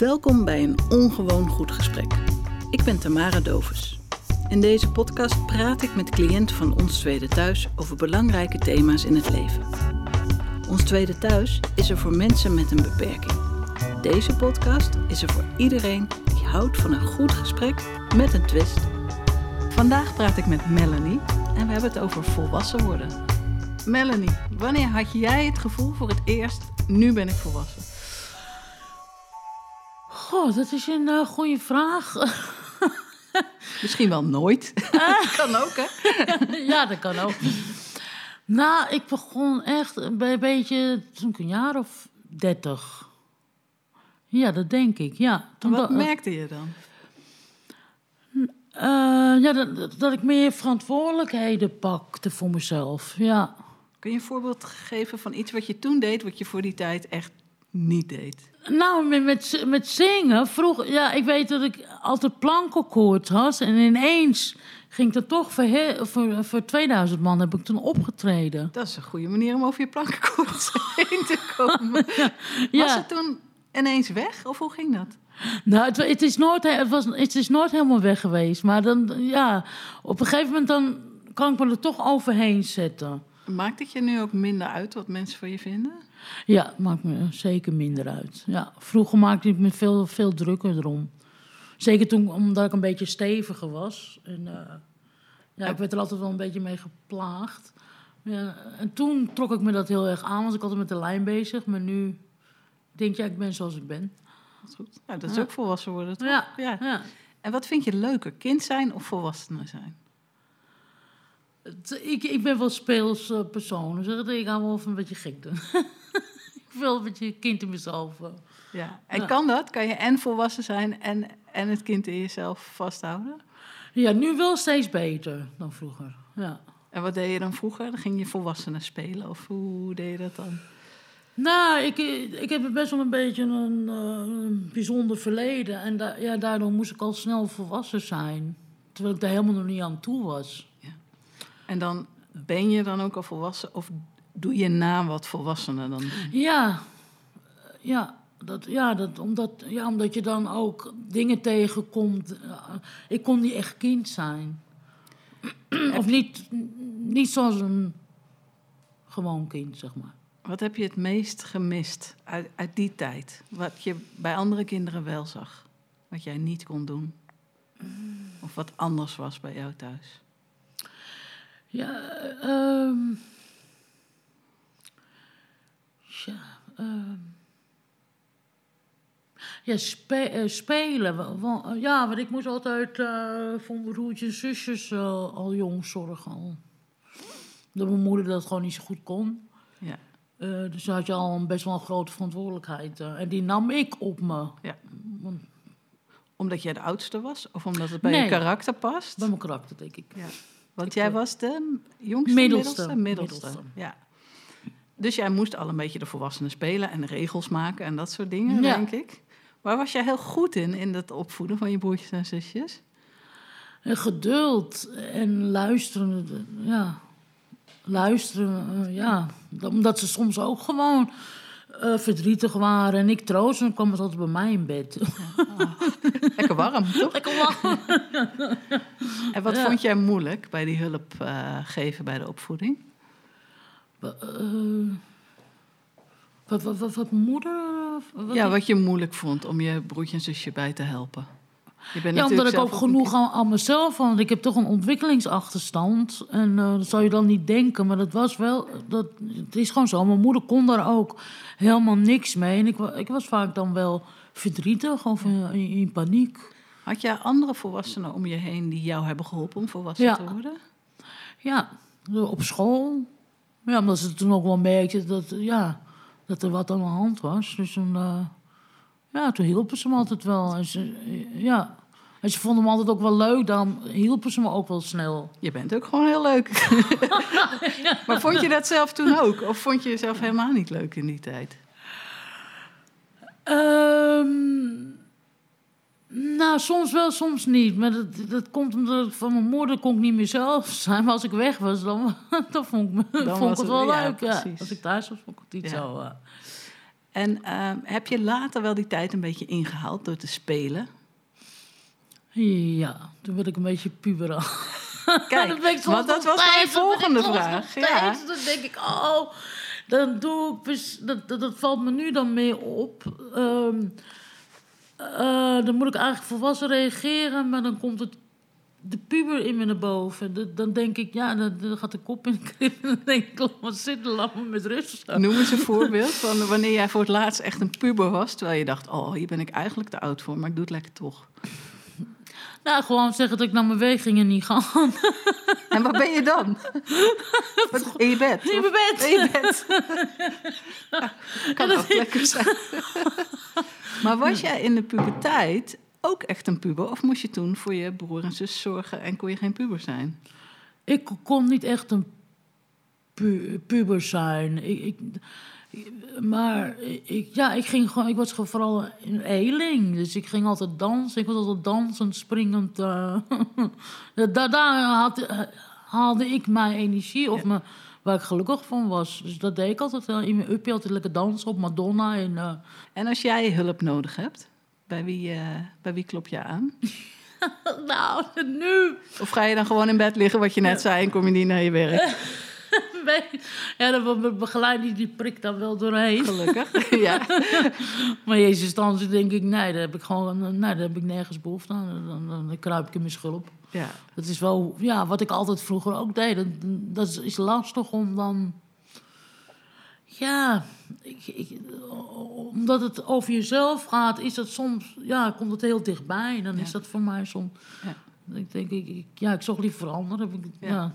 Welkom bij een ongewoon goed gesprek. Ik ben Tamara Dovens. In deze podcast praat ik met cliënten van Ons Tweede Thuis over belangrijke thema's in het leven. Ons Tweede Thuis is er voor mensen met een beperking. Deze podcast is er voor iedereen die houdt van een goed gesprek met een twist. Vandaag praat ik met Melanie en we hebben het over volwassen worden. Melanie, wanneer had jij het gevoel voor het eerst, nu ben ik volwassen? Goh, dat is een uh, goede vraag. Misschien wel nooit. kan ook, hè? ja, dat kan ook. Nou, ik begon echt bij een beetje toen ik een jaar of dertig. Ja, dat denk ik, ja. Toen wat merkte je dan? Uh, ja, dat, dat, ik meer verantwoordelijkheden pakte voor mezelf, ja. Kun je een voorbeeld geven van iets wat je toen deed... wat je voor die tijd echt niet deed? Nou, met, met, met zingen. Vroeg, ja, ik weet dat ik altijd plankenkoord had. En ineens ging dat toch voor, voor, voor 2000 man heb ik toen opgetreden. Dat is een goede manier om over je plankenkoord heen te komen. ja. Was het toen ineens weg? Of hoe ging dat? Nou, het, het, is nooit, het, was, het is nooit helemaal weg geweest. Maar dan, ja, op een gegeven moment dan kan ik me er toch overheen zetten. Maakt het je nu ook minder uit wat mensen van je vinden? Ja, het maakt me zeker minder uit. Ja, vroeger maakte ik me veel, veel drukker erom. Zeker toen, omdat ik een beetje steviger was. En uh, ja, ik werd er altijd wel een beetje mee geplaagd. Ja, en toen trok ik me dat heel erg aan, was ik altijd met de lijn bezig. Maar nu denk ik, ja, ik ben zoals ik ben. Dat is goed. Ja, dat is ook volwassen worden, toch? Ja. ja. En wat vind je leuker, kind zijn of volwassenen zijn? Ik, ik ben wel speels uh, persoon. Dus ik ga wel een beetje gek doen. ik wil een beetje kind in mezelf. Uh. Ja. En kan dat? Kan je en volwassen zijn en, en het kind in jezelf vasthouden? Ja, nu wel steeds beter dan vroeger. Ja. En wat deed je dan vroeger? Dan ging je volwassenen spelen? Of hoe deed je dat dan? Nou, ik, ik heb best wel een beetje een, uh, bijzonder verleden. En da ja, daardoor moest ik al snel volwassen zijn. Terwijl ik daar helemaal nog niet aan toe was. En dan ben je dan ook al volwassen of doe je na wat volwassenen dan doen? Ja, ja, dat, ja, dat, omdat, ja, omdat je dan ook dingen tegenkomt. Ik kon niet echt kind zijn. of niet, niet zoals een gewoon kind, zeg maar. Wat heb je het meest gemist uit, uit die tijd? Wat je bij andere kinderen wel zag, wat jij niet kon doen? Of wat anders was bij jou thuis? Ja, um, ja, um, ja spe, uh, spelen. ja, want ik moest altijd uh, voor mijn broertjes en zusjes uh, al jong zorgen. Al. Dat mijn moeder dat gewoon niet zo goed kon. Ja. dus had je al een best wel een grote verantwoordelijkheid. en die nam ik op me. Ja. Want, omdat jij de oudste was? Of omdat het bij je karakter past? Bij mijn karakter, denk ik. Ja. Want jij was de jongste, middelste. middelste, Ja. Dus jij moest al een beetje de volwassenen spelen en regels maken en dat soort dingen, denk ik. Waar was jij heel goed in, in het opvoeden van je broertjes en zusjes? En geduld en luisteren, ja. Luisteren, eh, ja. Omdat ze soms ook gewoon uh, verdrietig waren en ik troost, dan kwam het altijd bij mij in bed. lekker warm, toch? Lekker warm. en wat vond jij moeilijk bij die hulp uh, geven bij de opvoeding? Uh, wat, wat, wat, wat, moeder? Wat ja, wat je moeilijk vond om je broertje en zusje bij te helpen. Je bent ja, omdat ik ook genoeg aan, aan, mezelf want ik heb toch een ontwikkelingsachterstand. En uh, dat zou je dan niet denken, maar dat was wel, dat, het is gewoon zo. Mijn moeder kon daar ook helemaal niks mee. En ik, ik was vaak dan wel verdrietig of in, in paniek. Had jij andere volwassenen om je heen die jou hebben geholpen om volwassen te worden? Ja, op school. Ja, omdat ze toen ook wel merkten dat, ja, dat er wat aan de hand was. Dus uh, ja, toen hielpen ze me altijd wel. En ze, ja. en ze vonden me altijd ook wel leuk, dan hielpen ze me ook wel snel. Je bent ook gewoon heel leuk. maar vond je dat zelf toen ook? Of vond je jezelf helemaal niet leuk in die tijd? Um, nou, soms wel, soms niet. Maar dat, dat komt omdat ik van mijn moeder kon ik niet meer zelf zijn. Maar als ik weg was, dan, dan vond ik, me, vond ik het wel leuk. Ja, als ik thuis was, vond ik het niet zo... Uh. En ehm, heb je later wel die tijd een beetje ingehaald door te spelen? Ja, toen werd ik een beetje puberal. Kijk, want dat nog was mijn volgende vraag. Ja. Dan denk ik, oh, dan doe ik... Dat, dat, dat valt me nu dan meer op. Ehm, eh, dan moet ik eigenlijk volwassen reageren, maar dan komt het, de puber in me naar boven. Dan denk ik, ja, dan, dan gaat de kop in de. En dan denk ik, laat maar zitten, laat me met rust. Noem eens een voorbeeld van wanneer jij voor het laatst echt een puber was... terwijl je dacht, oh, hier ben ik eigenlijk te oud voor, maar ik doe het lekker toch. Nou, gewoon zeggen dat ik naar mijn weg ging en niet gaan. En waar ben je dan? Wat, in je bed? In mijn bed. In je bed. Kan ook lekker zijn. Maar was jij in de puberteit ook echt een puber? Of moest je toen voor je broer en zus zorgen en kon je geen puber zijn? Ik kon niet echt een pu- puber zijn. Ik, ik, maar ik, ja, ik, ging gewoon, ik was gewoon vooral een eeling. Dus ik ging altijd dansen. Ik was altijd dansend, springend. eh. daar daar had, haalde ik mijn energie of mijn, waar ik gelukkig van was. Dus dat deed ik altijd. in mijn uppie altijd lekker dansen op Madonna. En, eh, En als jij hulp nodig hebt, bij wie, eh, bij wie klop je aan? nou, nu... Of ga je dan gewoon in bed liggen, wat je net zei, en kom je niet naar je werk? Ja, dan be- begeleid die, die prik dan wel doorheen. Gelukkig. ja. Maar in eerste instantie denk ik, nee, daar heb ik gewoon nee, daar heb ik nergens behoefte aan. Dan, dan, dan kruip ik in mijn schulp. ja. Dat is wel ja, wat ik altijd vroeger ook deed. Dat, dat is lastig om dan. Ja, ik, ik- omdat het over jezelf gaat, is dat soms, ja, komt het heel dichtbij. Dan Ja. is dat voor mij soms. Ja. Ik denk, ik, ik- ja, ik zocht liever anderen. Heb ik, Ja. ja.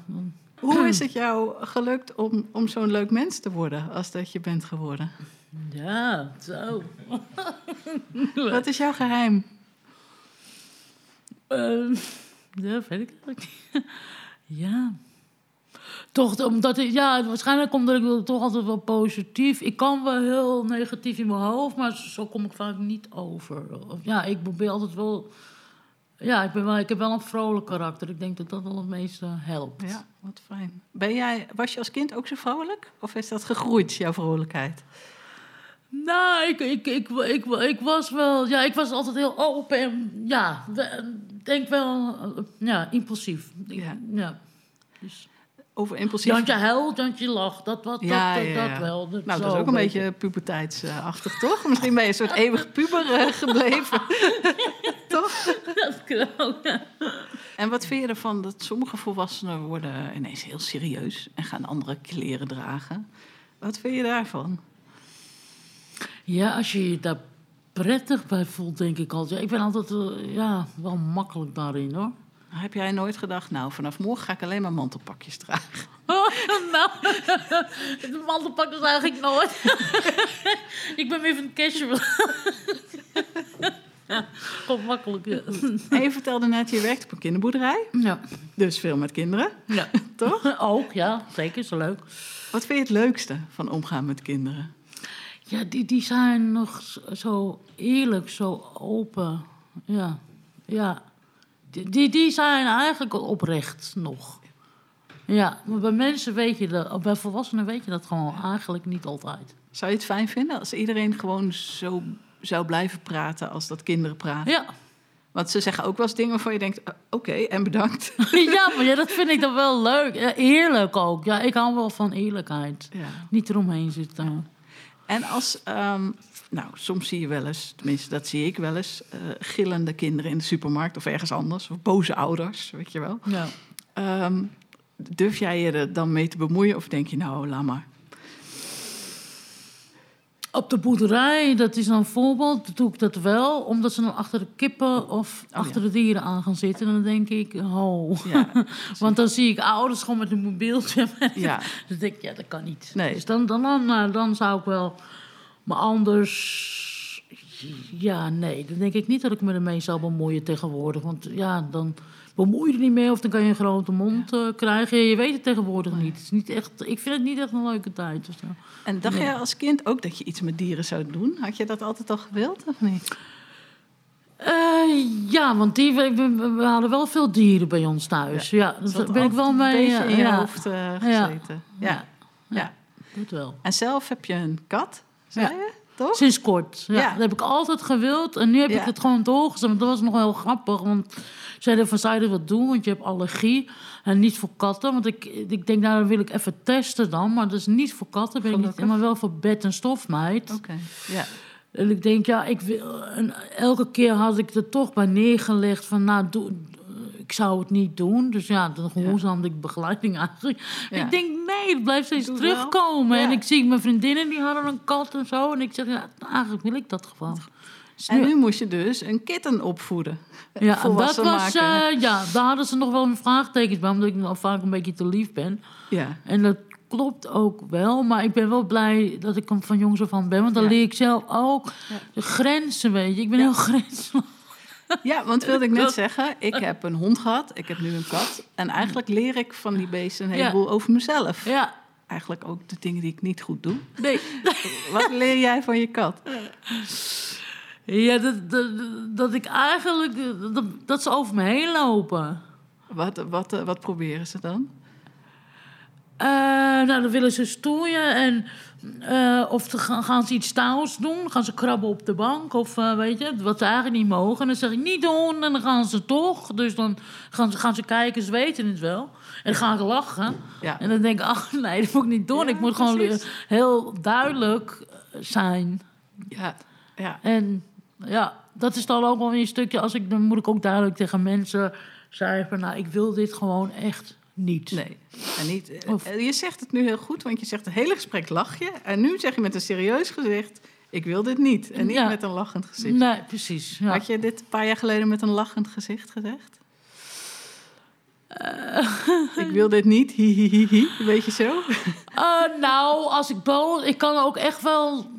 Hoe is het jou gelukt om, om zo'n leuk mens te worden als dat je bent geworden? ja, zo. Wat is jouw geheim? Eh, ja, weet ik eigenlijk niet. ja. Toch, omdat ik, ja, waarschijnlijk omdat ik toch altijd wel positief. Ik kan wel heel negatief in mijn hoofd, maar zo kom ik vaak niet over. Ja, ik probeer altijd wel. Ja, ik, ben wel, ik heb wel een vrolijk karakter. Ik denk dat dat wel het meeste helpt. Ja, wat fijn. Ben jij, was je als kind ook zo vrolijk? Of is dat gegroeid, jouw vrolijkheid? Nou, ik, ik, ik, ik, ik was wel. Ja, ik was altijd heel open en. Ja, denk wel. Ja, impulsief. Ja. Dus. Over impulsief? Jantje huilt, Jantje lacht. Dat, wat, dat, Ja, dat, ja, dat wel. nou, zo dat is ook een beetje puberteitsachtig, toch? Misschien ben je een soort eeuwig puber eh, gebleven. toch? Dat kan ook. En wat vind je ervan dat sommige volwassenen worden ineens heel serieus en gaan andere kleren dragen? Wat vind je daarvan? Ja, als je je daar prettig bij voelt, denk ik altijd. Ik ben altijd eh, ja, wel makkelijk daarin, hoor. Heb jij nooit gedacht, nou, vanaf morgen ga ik alleen maar mantelpakjes dragen? nou, de mantelpak is eigenlijk nooit. ik ben meer van casual. ja, makkelijk, ja. En je vertelde net, je werkt op een kinderboerderij, ja. dus veel met kinderen, ja. toch? Ook, ja, zeker, is leuk. Wat vind je het leukste van omgaan met kinderen? Ja, die, die zijn nog zo eerlijk, zo open. Ja, ja. Die, die, zijn eigenlijk oprecht nog. Ja, maar bij mensen weet je dat, bij volwassenen weet je dat gewoon eigenlijk niet altijd. Zou je het fijn vinden als iedereen gewoon zo zou blijven praten als dat kinderen praten? Ja, Want ze zeggen ook wel eens dingen waarvan je denkt, oké, en bedankt. ja maar ja, dat vind ik dan wel leuk. Eerlijk ook. Ja, ik hou wel van eerlijkheid. Ja. Niet eromheen zitten. En als, ehm, nou, soms zie je wel eens, tenminste dat zie ik wel eens, eh, gillende kinderen in de supermarkt of ergens anders, of boze ouders, weet je wel. Ja. Ehm, durf jij je er dan mee te bemoeien of denk je, nou, laat maar. Op de boerderij, dat is een voorbeeld, doe ik dat wel. Omdat ze dan achter de kippen of Oh, achter ja. de dieren aan gaan zitten. En dan denk ik, oh. Ja, Want dan zie ik ouders gewoon met een mobieltje. ja. dan denk ik, ja, dat kan niet. Nee. Dus dan, dan, dan, nou, dan zou ik wel... Maar anders... Ja, nee. Dan denk ik niet dat ik me ermee zou bemoeien tegenwoordig. Want ja, dan bemoei je er niet mee. Of dan kan je een grote mond eh, krijgen. Je weet het tegenwoordig niet. Het is niet echt, ik vind het niet echt een leuke tijd. of zo. En dacht jij als kind ook dat je iets met dieren zou doen? Had je dat altijd al gewild of niet? Eh, ja, want die, we, hadden wel veel dieren bij ons thuis. Ja, Dat daar had ben ik wel mee. Een beetje in je ja, hoofd eh, Ja. gezeten. Ja. Ja. Ja. dat wel. En zelf heb je een kat, zei Ja. je? Toch? Sinds kort. Ja, Ja. Dat heb ik altijd gewild. En nu heb Ja. ik het gewoon doorgezet. Want dat was nog wel heel grappig. Want zeiden van, zou je dat wat doen? Want je hebt allergie. En niet voor katten. Want ik, ik denk, nou, dan wil ik even testen dan. Maar dat is niet voor katten. Ben ik niet, Gelukkig. maar wel voor bed- en stofmeid. Oké, ja. En ik denk, ja, ik wil, en elke keer had ik er toch bij neergelegd van, nou, doe, ik zou het niet doen. Dus ja, dan gehoorzaamde ik begeleiding eigenlijk. Ja. Ik denk, nee, het blijft steeds Doe terugkomen. En Ja. ik zie mijn vriendinnen, die hadden een kat en zo. En ik zeg, ja, eigenlijk wil ik dat gewoon. Dus En nu moest je dus een kitten opvoeden. ja, dat was, eh, ja, daar hadden ze nog wel een vraagtekens bij, omdat ik nog vaak een beetje te lief ben. Ja, En dat klopt ook wel, maar ik ben wel blij dat ik er van jongs af aan ben. Want dan Ja. leer ik zelf ook Ja. de grenzen, weet je. Ik ben heel grensloos. ja want wilde ik net zeggen, ik heb een hond gehad, ik heb nu een kat. En eigenlijk leer ik van die beesten een Ja. heleboel over mezelf. Ja, Eigenlijk ook de dingen die ik niet goed doe. nee. Wat leer jij van je kat? Ja, dat, dat, dat ik eigenlijk... Dat, dat ze over me heen lopen. Wat, wat, eh, wat proberen ze dan? Eh, nou, dan willen ze stoeien en... eh, of te gaan, gaan ze iets stouts doen. Gaan ze krabben op de bank. Of eh, weet je, wat ze eigenlijk niet mogen. En dan zeg ik niet doen. En dan gaan ze toch. Dus dan gaan ze, gaan ze kijken. Ze weten het wel. En dan gaan ze lachen. Ja. En dan denk ik, ach nee, dat moet ik niet doen. Ja, ik moet gewoon precies. heel duidelijk zijn. Ja, ja. En ja, dat is dan ook wel weer een stukje. Als ik, dan moet ik ook duidelijk tegen mensen zeggen: van, Nou, ik wil dit gewoon echt niet. Nee. En niet, eh, Of- eh, je zegt het nu heel goed, want je zegt het hele gesprek lach je. En nu zeg je met een serieus gezicht, ik wil dit niet. En niet Ja. met een lachend gezicht. Nee, precies. Ja. Had je dit een paar jaar geleden met een lachend gezicht gezegd? Ik wil dit niet. Weet je zo? Eh, nou, als ik boos... Ik kan ook echt wel...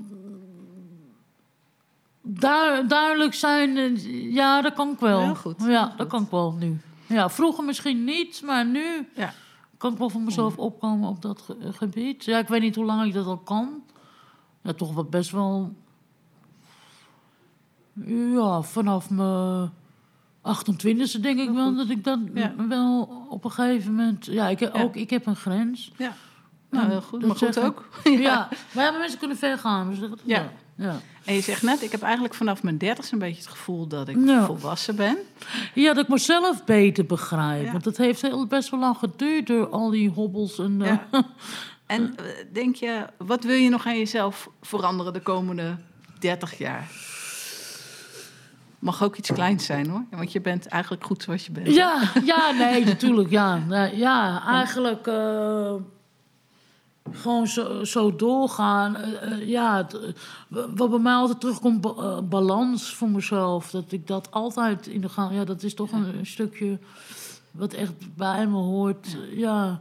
du- duidelijk zijn. eh, Ja, dat kan ik wel. Heel goed, Ja, dat goed. kan ik wel nu. Ja, vroeger misschien niet, maar nu Ja. Kan ik wel voor mezelf opkomen op dat ge- gebied. Ja, ik weet niet hoe lang ik dat al kan. Ja, toch wel best wel... Ja, vanaf mijn 28e denk ik wel dat ik dat Ja. wel op een gegeven moment... Ja, ik, heb Ja. ook, ik heb een grens. Ja. Nou, heel goed. dat Maar goed ook. Ja. maar ja, maar mensen kunnen ver gaan. Dus dat, Ja. Ja. En je zegt net, ik heb eigenlijk vanaf mijn dertigste een beetje het gevoel dat ik Ja. volwassen ben. Ja, dat ik mezelf beter begrijp. Ja. Want het heeft heel, best wel lang geduurd door al die hobbels. En, eh. En eh, denk je, wat wil je nog aan jezelf veranderen de komende 30 jaar? Mag ook iets kleins zijn hoor, want je bent eigenlijk goed zoals je bent. Ja, ja, nee, natuurlijk, ja. Ja, eigenlijk eh, gewoon zo, zo doorgaan. Eh, eh, ja, het, eh, wat bij mij altijd terugkomt, ba- balans voor mezelf. Dat ik dat altijd in de gang... Ja, dat is toch een, een stukje wat echt bij me hoort. Ja,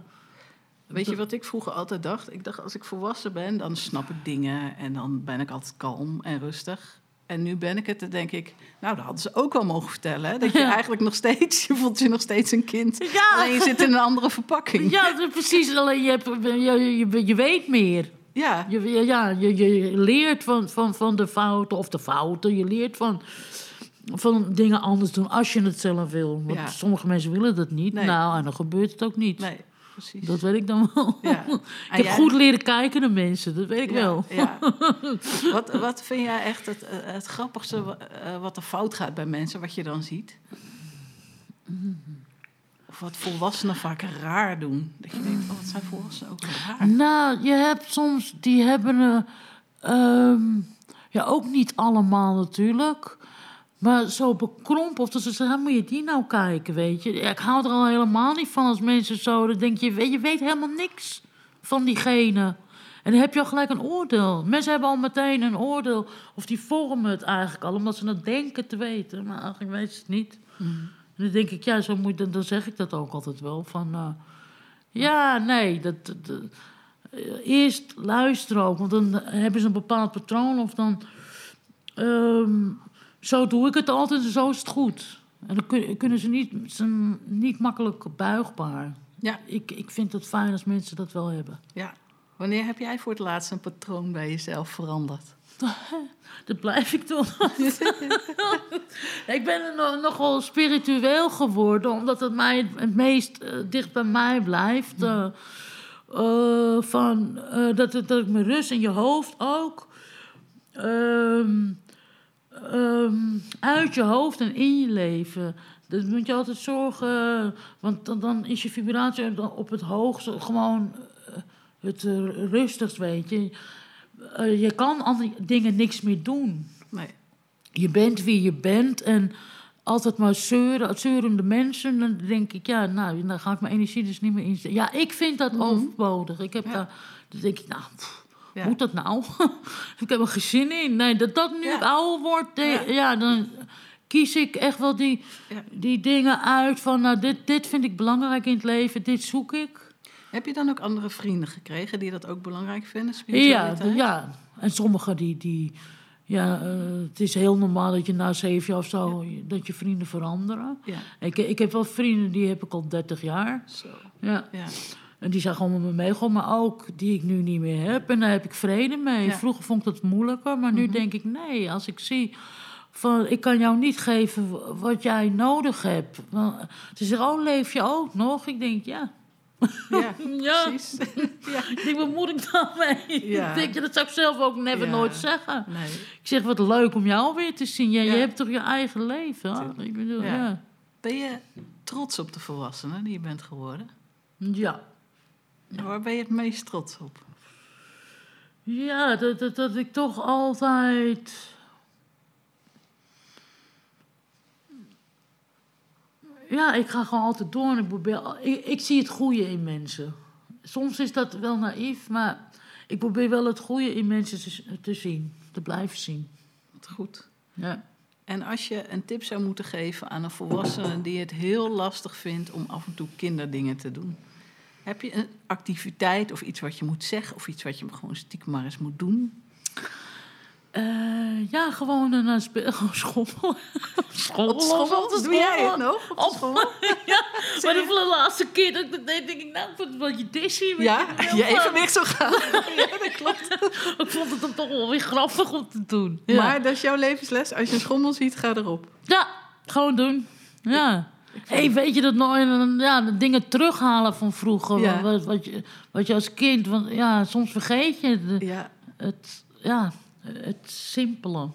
Weet je wat ik vroeger altijd dacht? Ik dacht, als ik volwassen ben, dan snap ik dingen en dan ben ik altijd kalm en rustig. En nu ben ik het, dan denk ik, nou, dat hadden ze ook wel mogen vertellen. Hè? Dat je Ja. eigenlijk nog steeds, je voelt je nog steeds een kind. Ja. Alleen je zit in een andere verpakking. ja precies. Alleen je, hebt, je, je, je weet meer. Ja, Je, je- ja, je, je leert van, van, van de fouten of de fouten. Je leert van, van dingen anders doen als je het zelf wil. Want Ja. sommige mensen willen dat niet. Nee. Nou, en dan gebeurt het ook niet. nee, precies. Dat weet ik dan wel. Ja. Ik heb jij- goed leren kijken naar mensen, dat weet ik Ja, wel. Ja. wat, wat vind jij echt het, eh, het grappigste eh, wat er fout gaat bij mensen, wat je dan ziet? Of wat volwassenen vaak raar doen. Dat je denkt, oh, wat zijn volwassenen ook raar. Nou, je hebt soms, die hebben, ehm, ja, ook niet allemaal natuurlijk. Maar zo bekrompen, of dat ze zeggen, "Ah, moet je die nou kijken, weet je. Ik hou er al helemaal niet van als mensen zo, dan denk je, weet, je weet helemaal niks van diegene. En dan heb je al gelijk een oordeel. Mensen hebben al meteen een oordeel, of die vormen het eigenlijk al, omdat ze het denken te weten. Maar eigenlijk weten ze het niet. En dan denk ik, ja, zo moet, dan, dan zeg ik dat ook altijd wel. Van, eh, ja, nee, dat, dat- dat- eh, eerst luisteren ook, want dan hebben ze een bepaald patroon of dan. ehm, zo doe ik het altijd en zo is het goed. En dan kun- kunnen ze niet, zijn niet makkelijk buigbaar. Ja, Ik, ik vind het fijn als mensen dat wel hebben. ja. Wanneer heb jij voor het laatst een patroon bij jezelf veranderd? Dat blijf ik doen. ik ben nog, nogal spiritueel geworden, omdat het mij het meest eh, dicht bij mij blijft. Eh, eh, van, dat, dat ik me rust in je hoofd ook. ehm, ehm, uit je hoofd en in je leven. Dat moet je altijd zorgen, want dan, dan is je vibratie op het hoogste gewoon eh, het eh, rustigst, weet je. Eh, je kan andere dingen niks meer doen. Nee. Je bent wie je bent en altijd maar zeuren, zeurende mensen. Dan denk ik, ja, nou, dan ga ik mijn energie dus niet meer inzetten. Ja, ik vind dat overbodig. Ik heb Ja. daar, dan denk ik, nou, pff, Ja. moet dat nou? ik heb er geen zin in. Nee, dat dat nu ouder word, Ja. ja. dan kies ik echt wel die, die dingen uit van, nou, dit, dit vind ik belangrijk in het leven, dit zoek ik. Heb je dan ook andere vrienden gekregen die dat ook belangrijk vinden? Ja, spiritualiteit? ja, en sommigen die, die ja, eh, het is heel normaal dat je na zeven jaar of zo, dat je vrienden veranderen. Ja, Ik, ik heb wel vrienden, die heb ik al 30 jaar. zo. Ja. Ja. En die zijn gewoon met me meegaan, maar ook die ik nu niet meer heb. En daar heb ik vrede mee. Ja. Mhm. Vroeger vond ik dat moeilijker, maar nu denk ik nee. Als ik zie van ik kan jou niet geven wat jij nodig hebt. Ze zeggen, oh, leef je ook nog? Ik denk, ja. Ja, Ja. precies. ja. Ik denk, wat moet ik daarmee? Ja. Ik denk, dat zou ik zelf ook never nooit zeggen. Nee. Ik zeg, wat leuk om jou weer te zien. Ja. Je hebt toch je eigen leven? Ik bedoel, Ja. Ben je trots op de volwassenen die je bent geworden? Ja. Waar ben je het meest trots op? Ja, dat, dat, dat ik toch altijd. Ja, ik ga gewoon altijd door en ik probeer. Ik, ik zie het goede in mensen. Soms is dat wel naïef, maar ik probeer wel het goede in mensen te, te zien, te blijven zien. Wat goed. Ja. En als je een tip zou moeten geven aan een volwassene die het heel lastig vindt om af en toe kinderdingen te doen. Heb je een activiteit of iets wat je moet zeggen of iets wat je gewoon stiekem maar eens moet doen? Eh, ja, gewoon een. Op schommel? te Doe jij het nog? Op Op- schommel? ja, maar de voor de laatste keer dat ik dat deed, denk ik, nou, ik vond het wel je weet Ja, je even weer zo gaan. Ja, dat klopt. Ik vond het dan toch wel weer grappig om te doen. Ja, Maar dat is jouw levensles. Als je een schommel ziet, ga erop. ja gewoon doen. Ja. Hey, weet je dat nou? En dan, Ja, de dingen terughalen van vroeger. Ja. Wat, wat, je, wat je als kind... Want ja, soms vergeet je de- Ja, het, ja, het simpele.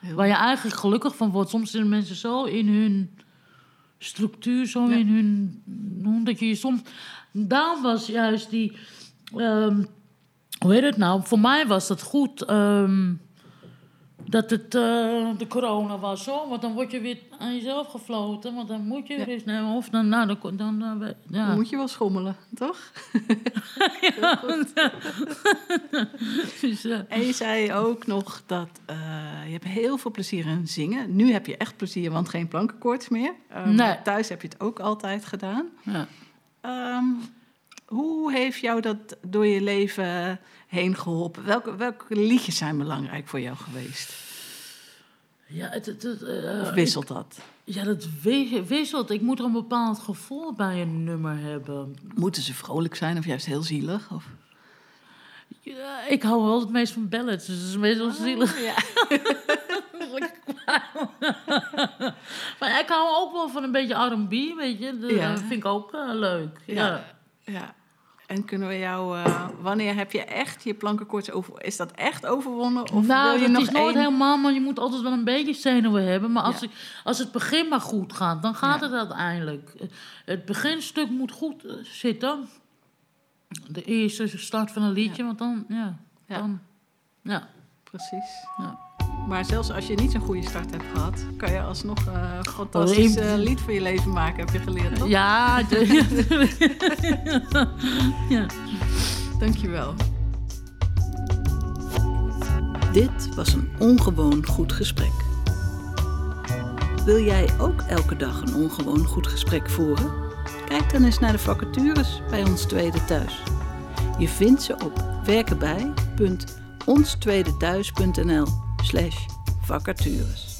heel Waar je eigenlijk gelukkig van wordt. Soms zijn mensen zo in hun structuur, zo Ja. in hun... Dat je je soms... Daarom was juist die... ehm, hoe heet het nou? Voor mij was dat goed... ehm, dat het eh, de corona was, hoor. Want dan word je weer aan jezelf gefloten. Want dan moet je Ja. rust nemen. Of dan... Nou, dan, dan, dan- ja. Dan moet je wel schommelen, toch? Dus, eh, En je zei ook nog dat eh, je hebt heel veel plezier in zingen. Nu heb je echt plezier, want geen plankenkoorts meer. Ehm, Nee. Thuis heb je het ook altijd gedaan. ja. Ehm, hoe heeft jou dat door je leven heen geholpen? Welke, welke liedjes zijn belangrijk voor jou geweest? Ja, het, het, het, eh, Of wisselt dat? Ja, dat wi- wisselt. Ik moet er een bepaald gevoel bij een nummer hebben. Moeten ze vrolijk zijn of juist heel zielig? Of? Ja, ik hou wel het meest van ballads, dus het is meestal zielig. Ja. Maar ik hou ook wel van een beetje R&B, weet je. Dat Ja. eh, vind ik ook eh, leuk. Ja. Ja. En kunnen we jou... eh, wanneer heb je echt je plankenkoorts over... Is dat echt overwonnen? Of nou, wil je het nog is nooit één... helemaal, maar je moet altijd wel een beetje zenuwen hebben. Maar als, Ja. ik, als het begin maar goed gaat, dan gaat Ja. het uiteindelijk. Het beginstuk moet goed eh, zitten. De eerste start van een liedje, want dan, ja, Ja. dan, ja. Precies. Ja. Maar zelfs als je niet zo'n goede start hebt gehad... kan je alsnog eh, een fantastisch eh, lied voor je leven maken, heb je geleerd, toch? Ja, de- ja. Dankjewel. Dit was een ongewoon goed gesprek. Wil jij ook elke dag een ongewoon goed gesprek voeren? Kijk dan eens naar de vacatures bij ons tweede thuis. Je vindt ze op werkenbij.onstweedethuis.nl slash vacatures.